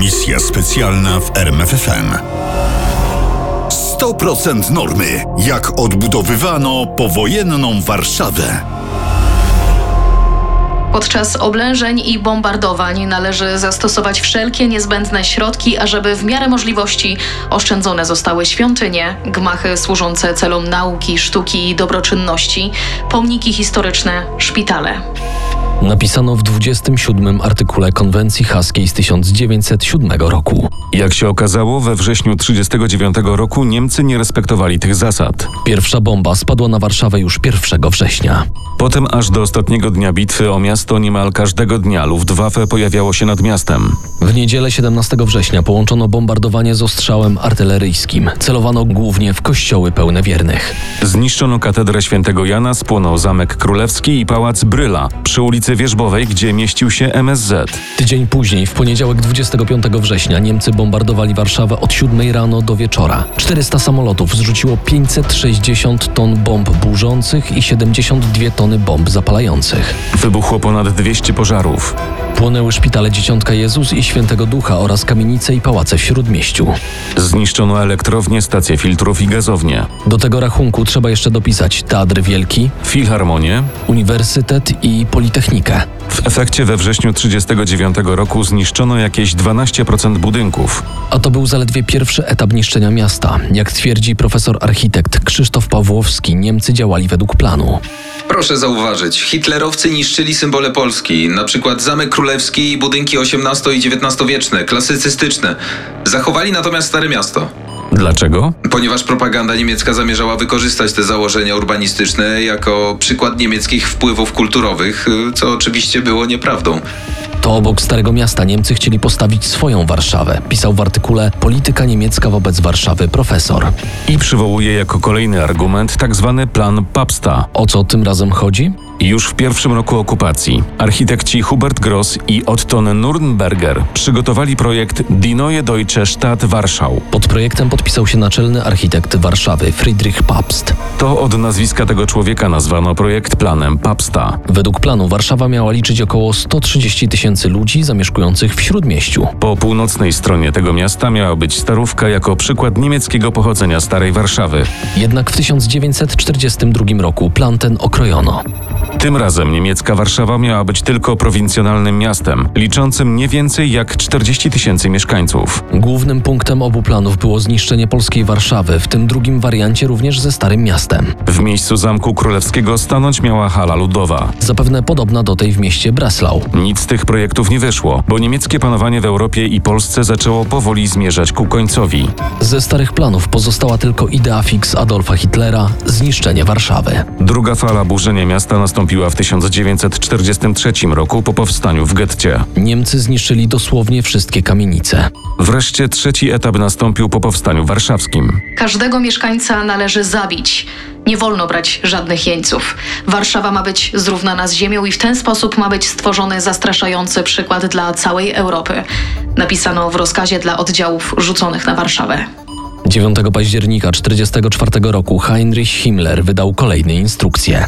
Misja specjalna w RMFFM. 100% normy. Jak odbudowywano powojenną Warszawę. Podczas oblężeń i bombardowań należy zastosować wszelkie niezbędne środki, ażeby w miarę możliwości oszczędzone zostały świątynie, gmachy służące celom nauki, sztuki i dobroczynności, pomniki historyczne, szpitale. Napisano w 27 artykule konwencji haskiej z 1907 roku. Jak się okazało, we wrześniu 1939 roku Niemcy nie respektowali tych zasad. Pierwsza bomba spadła na Warszawę już 1 września. Potem aż do ostatniego dnia bitwy o miasto niemal każdego dnia Luftwaffe pojawiało się nad miastem. W niedzielę 17 września połączono bombardowanie z ostrzałem artyleryjskim. Celowano głównie w kościoły pełne wiernych. Zniszczono katedrę świętego Jana, spłonął Zamek Królewski i Pałac Bryla przy ulicy Wierzbowej, gdzie mieścił się MSZ. Tydzień później, w poniedziałek 25 września, Niemcy bombardowali Warszawę od 7 rano do wieczora. 400 samolotów zrzuciło 560 ton bomb burzących i 72 tony bomb zapalających. Wybuchło ponad 200 pożarów. Płonęły szpitale Dzieciątka Jezus i Świętego Ducha oraz kamienice i pałace w Śródmieściu. Zniszczono elektrownie, stacje filtrów i gazownie. Do tego rachunku trzeba jeszcze dopisać Teatr Wielki, Filharmonię. Uniwersytet i Politechnikę. W efekcie we wrześniu 1939 roku zniszczono jakieś 12% budynków. A to był zaledwie pierwszy etap niszczenia miasta. Jak twierdzi profesor architekt Krzysztof Pawłowski, Niemcy działali według planu. Proszę zauważyć, hitlerowcy niszczyli symbole Polski, na przykład Zamek Królewski i budynki XVIII i XIX wieczne, klasycystyczne. Zachowali natomiast Stare Miasto. Dlaczego? Ponieważ propaganda niemiecka zamierzała wykorzystać te założenia urbanistyczne jako przykład niemieckich wpływów kulturowych, y, co oczywiście było nieprawdą. To obok Starego Miasta Niemcy chcieli postawić swoją Warszawę, pisał w artykule Polityka niemiecka wobec Warszawy profesor. I przywołuje jako kolejny argument tak zwany plan Papsta. O co tym razem chodzi? Już w pierwszym roku okupacji architekci Hubert Gross i Otton Nürnberger przygotowali projekt Die Neue Deutsche Stadt Warschau. Pod projektem podpisał się naczelny architekt Warszawy Friedrich Pabst. To od nazwiska tego człowieka nazwano projekt planem Papsta. Według planu Warszawa miała liczyć około 130 tysięcy ludzi zamieszkujących w Śródmieściu. Po północnej stronie tego miasta miała być Starówka jako przykład niemieckiego pochodzenia Starej Warszawy. Jednak w 1942 roku plan ten okrojono. Tym razem niemiecka Warszawa miała być tylko prowincjonalnym miastem, liczącym nie więcej jak 40 tysięcy mieszkańców. Głównym punktem obu planów było zniszczenie polskiej Warszawy, w tym drugim wariancie również ze Starym Miastem. W miejscu Zamku Królewskiego stanąć miała hala ludowa. Zapewne podobna do tej w mieście Breslau. Nic z tych projektów nie wyszło, bo niemieckie panowanie w Europie i Polsce zaczęło powoli zmierzać ku końcowi. Ze starych planów pozostała tylko idea fix Adolfa Hitlera zniszczenie Warszawy. Druga fala burzenia miasta nastąpiła w 1943 roku po powstaniu w getcie. Niemcy zniszczyli dosłownie wszystkie kamienice. Wreszcie trzeci etap nastąpił po powstaniu warszawskim. Każdego mieszkańca należy zabić. Nie wolno brać żadnych jeńców. Warszawa ma być zrównana z ziemią i w ten sposób ma być stworzony zastraszający przykład dla całej Europy. Napisano w rozkazie dla oddziałów rzuconych na Warszawę. 9 października 1944 roku Heinrich Himmler wydał kolejne instrukcje.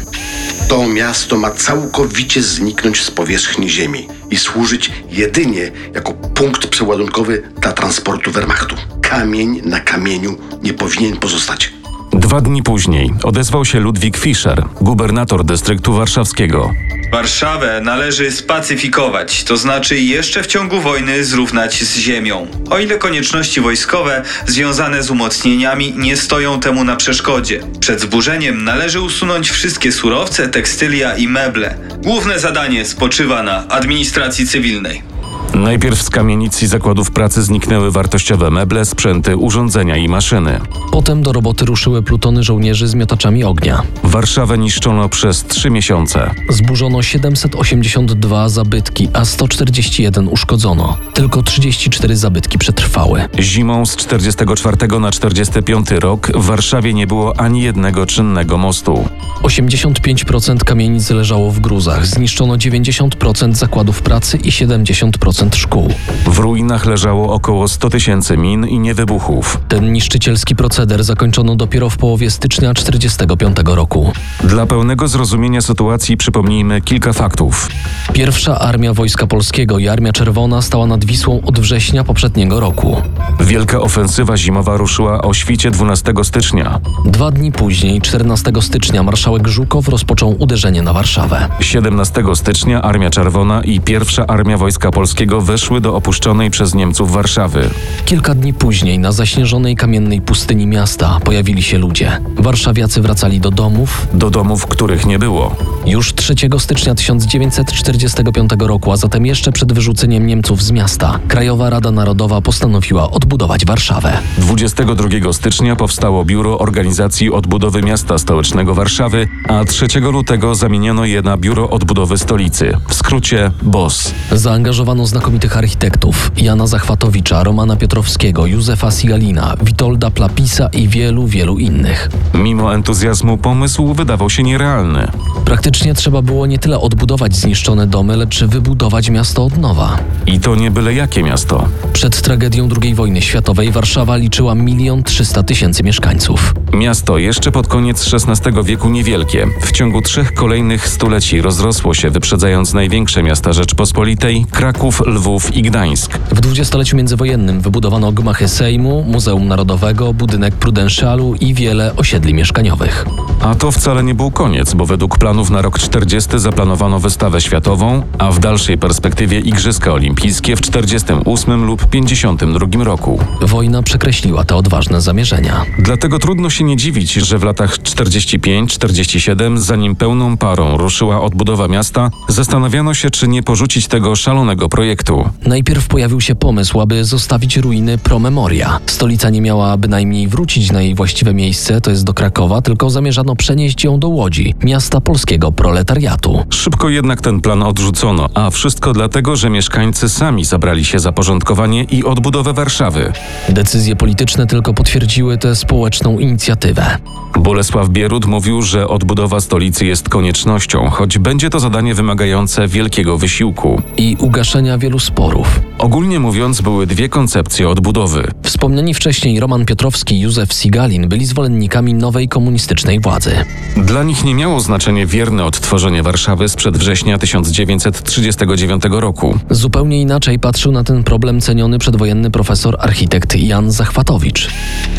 To miasto ma całkowicie zniknąć z powierzchni ziemi i służyć jedynie jako punkt przeładunkowy dla transportu Wehrmachtu. Kamień na kamieniu nie powinien pozostać. Dwa dni później odezwał się Ludwik Fischer, gubernator dystryktu warszawskiego. Warszawę należy spacyfikować, to znaczy jeszcze w ciągu wojny zrównać z ziemią. O ile konieczności wojskowe związane z umocnieniami nie stoją temu na przeszkodzie. Przed zburzeniem należy usunąć wszystkie surowce, tekstylia i meble. Główne zadanie spoczywa na administracji cywilnej. Najpierw z kamienic i zakładów pracy zniknęły wartościowe meble, sprzęty, urządzenia i maszyny. Potem do roboty ruszyły plutony żołnierzy z miotaczami ognia. Warszawę niszczono przez trzy miesiące. Zburzono 782 zabytki, a 141 uszkodzono. Tylko 34 zabytki przetrwały. Zimą z 44 na 45 rok w Warszawie nie było ani jednego czynnego mostu. 85% kamienic leżało w gruzach, zniszczono 90% zakładów pracy i 70% szkół. W ruinach leżało około 100 tysięcy min i niewybuchów. Ten niszczycielski proceder zakończono dopiero w połowie stycznia 1945 roku. Dla pełnego zrozumienia sytuacji przypomnijmy kilka faktów. Pierwsza Armia Wojska Polskiego i Armia Czerwona stała nad Wisłą od września poprzedniego roku. Wielka ofensywa zimowa ruszyła o świcie 12 stycznia. Dwa dni później, 14 stycznia, marszałek Żukow rozpoczął uderzenie na Warszawę. 17 stycznia Armia Czerwona i Pierwsza Armia Wojska Polskiego weszły do opuszczonej przez Niemców Warszawy. Kilka dni później na zaśnieżonej kamiennej pustyni miasta pojawili się ludzie. Warszawiacy wracali do domów. Do domów, których nie było. Już 3 stycznia 1945 roku, a zatem jeszcze przed wyrzuceniem Niemców z miasta, Krajowa Rada Narodowa postanowiła odbudować Warszawę. 22 stycznia powstało Biuro Organizacji Odbudowy Miasta Stołecznego Warszawy, a 3 lutego zamieniono je na Biuro Odbudowy Stolicy, w skrócie BOS. Zaangażowano znakomitych architektów Jana Zachwatowicza, Romana Piotrowskiego, Józefa Sigalina, Witolda Plapisa i wielu, wielu innych. Mimo entuzjazmu pomysł wydawał się nierealny. Praktycznie trzeba było nie tyle odbudować zniszczone domy, lecz wybudować miasto od nowa. I to nie byle jakie miasto. Przed tragedią II wojny światowej Warszawa liczyła milion trzysta tysięcy mieszkańców. Miasto jeszcze pod koniec XVI wieku niewielkie. W ciągu trzech kolejnych stuleci rozrosło się, wyprzedzając największe miasta Rzeczpospolitej Kraków, Lwów i Gdańsk. W dwudziestoleciu międzywojennym wybudowano gmachy Sejmu, Muzeum Narodowego, budynek Prudentialu i wiele osiedli mieszkaniowych. A to wcale nie był koniec, bo według planów na rok 40 zaplanowano wystawę światową, a w dalszej perspektywie Igrzyska Olimpijskie w 48 lub 52 roku. Wojna przekreśliła te odważne zamierzenia. Dlatego trudno się nie dziwić, że w latach 45-47, zanim pełną parą ruszyła odbudowa miasta, zastanawiano się, czy nie porzucić tego szalonego projektu. Najpierw pojawił się pomysł, aby zostawić ruiny Promemoria. Stolica nie miała bynajmniej wrócić na jej właściwe miejsce, to jest do Krakowa, tylko zamierzano przenieść ją do Łodzi, miasta polskiego proletariatu. Szybko jednak ten plan odrzucono, a wszystko dlatego, że mieszkańcy sami zabrali się za porządkowanie i odbudowę Warszawy. Decyzje polityczne tylko potwierdziły tę społeczną inicjatywę. Bolesław Bierut mówił, że odbudowa stolicy jest koniecznością, choć będzie to zadanie wymagające wielkiego wysiłku. I ugaszenia wielu sporów. Ogólnie mówiąc, były dwie koncepcje odbudowy. Wspomniani wcześniej Roman Piotrowski i Józef Sigalin byli zwolennikami nowej komunistycznej władzy. Dla nich nie miało znaczenia wierne odtworzenie Warszawy sprzed września 1939 roku. Zupełnie inaczej patrzył na ten problem ceniony przedwojenny profesor architekt Jan Zachwatowicz.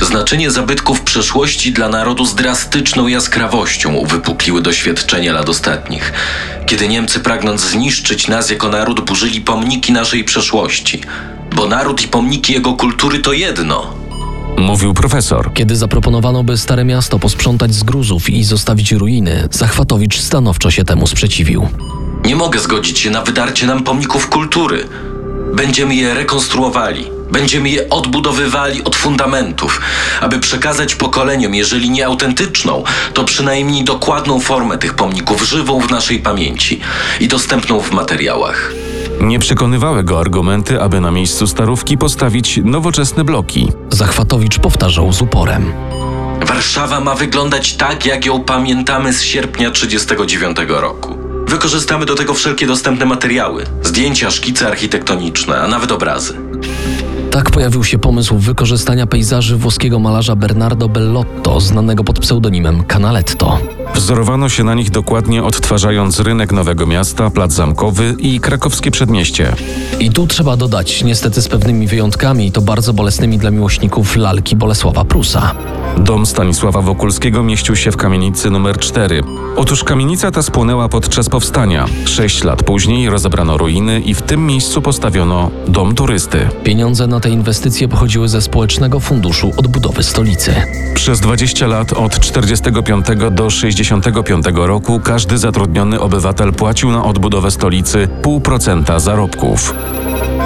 Znaczenie zabytków przeszłości dla narodu z drastyczną jaskrawością uwypukliły doświadczenia lat ostatnich, kiedy Niemcy pragnąc zniszczyć nas jako naród burzyli pomniki naszej przeszłości. Bo naród i pomniki jego kultury to jedno. Mówił profesor. Kiedy zaproponowano, by Stare Miasto posprzątać z gruzów i zostawić ruiny, Zachwatowicz stanowczo się temu sprzeciwił. Nie mogę zgodzić się na wydarcie nam pomników kultury. Będziemy je rekonstruowali. Będziemy je odbudowywali od fundamentów, aby przekazać pokoleniom, jeżeli nie autentyczną, to przynajmniej dokładną formę tych pomników, żywą w naszej pamięci i dostępną w materiałach. Nie przekonywały go argumenty, aby na miejscu starówki postawić nowoczesne bloki. Zachwatowicz powtarzał z uporem. Warszawa ma wyglądać tak, jak ją pamiętamy z sierpnia 1939 roku. Wykorzystamy do tego wszelkie dostępne materiały, zdjęcia, szkice architektoniczne, a nawet obrazy. Tak pojawił się pomysł wykorzystania pejzaży włoskiego malarza Bernardo Bellotto, znanego pod pseudonimem Canaletto. Wzorowano się na nich dokładnie odtwarzając rynek Nowego Miasta, Plac Zamkowy i krakowskie przedmieście. I tu trzeba dodać, niestety z pewnymi wyjątkami, to bardzo bolesnymi dla miłośników lalki Bolesława Prusa. Dom Stanisława Wokulskiego mieścił się w kamienicy numer 4. Otóż kamienica ta spłonęła podczas powstania. Sześć lat później rozebrano ruiny i w tym miejscu postawiono dom turysty. Pieniądze na te inwestycje pochodziły ze Społecznego Funduszu Odbudowy Stolicy. Przez 20 lat od 45 do 65 roku każdy zatrudniony obywatel płacił na odbudowę stolicy 0,5% zarobków.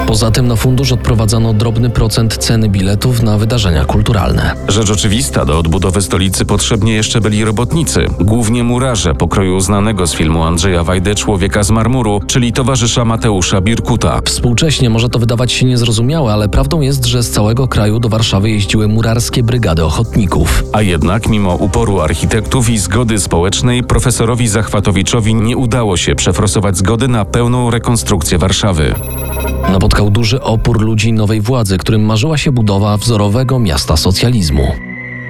Poza tym na fundusz odprowadzano drobny procent ceny biletów na wydarzenia kulturalne. Rzecz oczywista, do odbudowy stolicy potrzebni jeszcze byli robotnicy, głównie murarze pokroju znanego z filmu Andrzeja Wajdy Człowieka z marmuru, czyli towarzysza Mateusza Birkuta. Współcześnie może to wydawać się niezrozumiałe, ale prawdą jest, że z całego kraju do Warszawy jeździły murarskie brygady ochotników. A jednak, mimo uporu architektów i zgody społecznej, profesorowi Zachwatowiczowi nie udało się przefrosować zgody na pełną rekonstrukcję Warszawy. Napotkał duży opór ludzi nowej władzy, którym marzyła się budowa wzorowego miasta socjalizmu.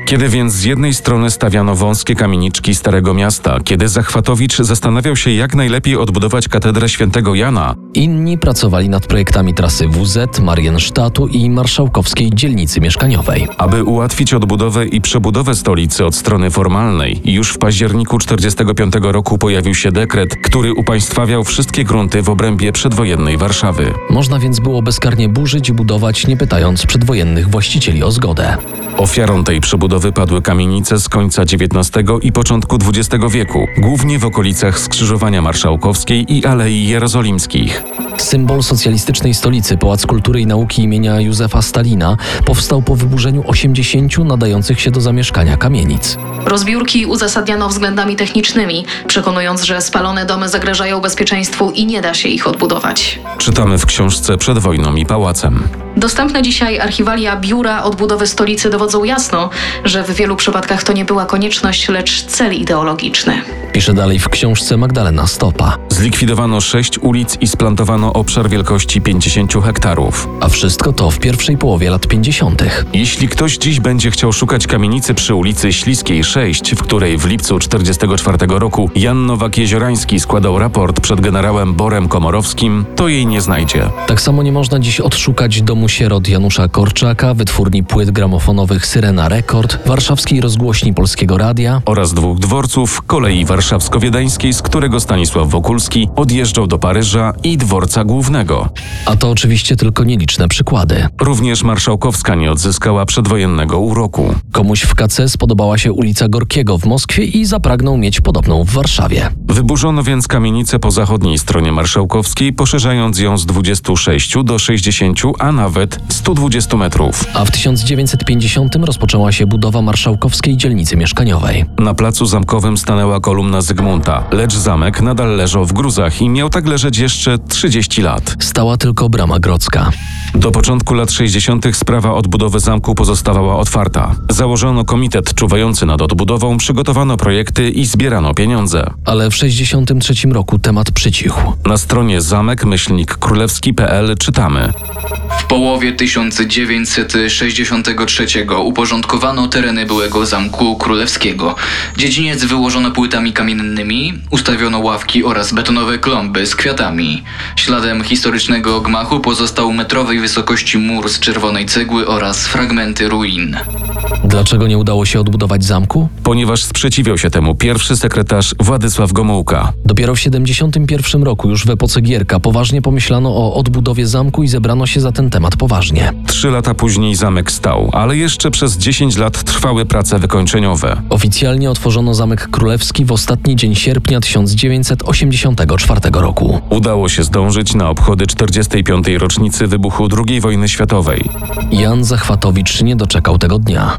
Kiedy więc z jednej strony stawiano wąskie kamieniczki Starego Miasta, kiedy Zachwatowicz zastanawiał się, jak najlepiej odbudować katedrę świętego Jana, Inni pracowali nad projektami trasy WZ, Mariensztatu i marszałkowskiej dzielnicy mieszkaniowej. aby ułatwić odbudowę i przebudowę stolicy od strony formalnej, już w październiku 1945 roku pojawił się dekret, który upaństwawiał wszystkie grunty w obrębie przedwojennej Warszawy. Można więc było bezkarnie burzyć i budować, nie pytając przedwojennych właścicieli o zgodę. Ofiarą tej przebudowy padły kamienice z końca XIX i początku XX wieku, głównie w okolicach Skrzyżowania Marszałkowskiej i Alei Jerozolimskich. Symbol socjalistycznej stolicy, Pałac Kultury i Nauki imienia Józefa Stalina, powstał po wyburzeniu 80 nadających się do zamieszkania kamienic. Rozbiórki uzasadniano względami technicznymi, przekonując, że spalone domy zagrażają bezpieczeństwu i nie da się ich odbudować. Czytamy w książce Przed wojną i pałacem. Dostępne dzisiaj archiwalia Biura Odbudowy Stolicy dowodzą jasno, że w wielu przypadkach to nie była konieczność, lecz cel ideologiczny. Pisze dalej w książce Magdalena Stopa. Zlikwidowano sześć ulic i splantowano obszar wielkości 50 hektarów. A wszystko to w pierwszej połowie lat 50. Jeśli ktoś dziś będzie chciał szukać kamienicy przy ulicy Śliskiej 6, w której w lipcu 1944 roku Jan Nowak-Jeziorański składał raport przed generałem Borem Komorowskim, to jej nie znajdzie. Tak samo nie można dziś odszukać domu sierot Janusza Korczaka, wytwórni płyt gramofonowych Syrena Rekord, warszawskiej rozgłośni Polskiego Radia, Oraz dwóch dworców, kolei warszawsko-wiedeńskiej, z którego Stanisław Wokulski odjeżdżał do Paryża i dworca głównego. a to oczywiście tylko nieliczne przykłady. Również Marszałkowska nie odzyskała przedwojennego uroku. Komuś w KC spodobała się ulica Gorkiego w Moskwie i zapragnął mieć podobną w Warszawie. Wyburzono więc kamienicę po zachodniej stronie Marszałkowskiej, poszerzając ją z 26 do 60, a nawet 120 metrów. A w 1950 rozpoczęła się budowa marszałkowskiej dzielnicy mieszkaniowej. Na placu zamkowym stanęła kolumna Zygmunta, lecz zamek nadal leżał w gruzach i miał tak leżeć jeszcze 30 lat. Stała tylko brama grodzka. Do początku lat 60. sprawa odbudowy zamku pozostawała otwarta. Założono komitet czuwający nad odbudową, przygotowano projekty i zbierano pieniądze. Ale w 63 roku temat przycichł. Na stronie zamek-królewski.pl czytamy. Połowie 1963 uporządkowano tereny byłego Zamku Królewskiego. Dziedziniec wyłożono płytami kamiennymi, ustawiono ławki oraz betonowe klomby z kwiatami. Śladem historycznego gmachu pozostał metrowej wysokości mur z czerwonej cegły oraz fragmenty ruin. Dlaczego nie udało się odbudować zamku? Ponieważ sprzeciwiał się temu pierwszy sekretarz Władysław Gomułka. Dopiero w 71 roku, już w epoce Gierka, poważnie pomyślano o odbudowie zamku i zebrano się za ten temat poważnie. Trzy lata później zamek stał, ale jeszcze przez 10 lat trwały prace wykończeniowe. Oficjalnie otworzono Zamek Królewski w ostatni dzień sierpnia 1984 roku. Udało się zdążyć na obchody 45. rocznicy wybuchu II wojny światowej. Jan Zachwatowicz nie doczekał tego dnia.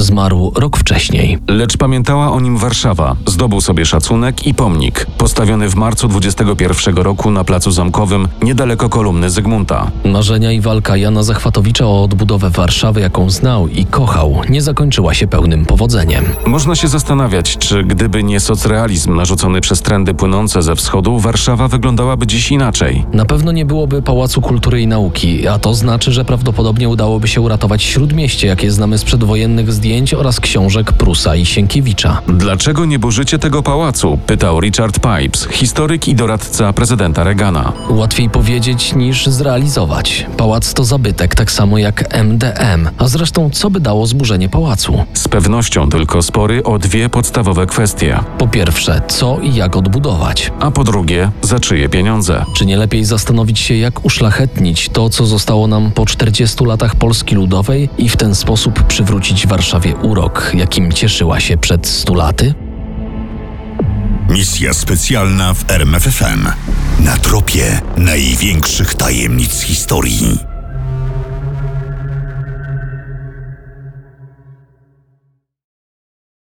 Zmarł rok wcześniej. Lecz pamiętała o nim Warszawa. Zdobył sobie szacunek i pomnik, postawiony w marcu 21 roku na placu zamkowym, niedaleko kolumny Zygmunta. Marzenia i walka Jana Zachwatowicza o odbudowę Warszawy, jaką znał i kochał, nie zakończyła się pełnym powodzeniem. Można się zastanawiać, czy gdyby nie socrealizm narzucony przez trendy płynące ze wschodu, Warszawa wyglądałaby dziś inaczej. Na pewno nie byłoby Pałacu Kultury i Nauki, a to znaczy, że prawdopodobnie udałoby się uratować śródmieście, jakie znamy z przedwojennych zdjęć oraz książek Prusa i Sienkiewicza. Dlaczego nie burzycie tego pałacu? pytał Richard Pipes, historyk i doradca prezydenta Reagana. Łatwiej powiedzieć niż zrealizować. Pałac to zabytek, tak samo jak MDM. A zresztą, co by dało zburzenie pałacu? Z pewnością tylko spory o dwie podstawowe kwestie. Po pierwsze, co i jak odbudować? A po drugie, za czyje pieniądze? Czy nie lepiej zastanowić się, jak uszlachetnić to, co zostało nam po 40 latach Polski Ludowej i w ten sposób przywrócić Warszawie urok, jakim cieszyła się przed 100 laty? Misja specjalna w RMFFM. Na tropie największych tajemnic historii.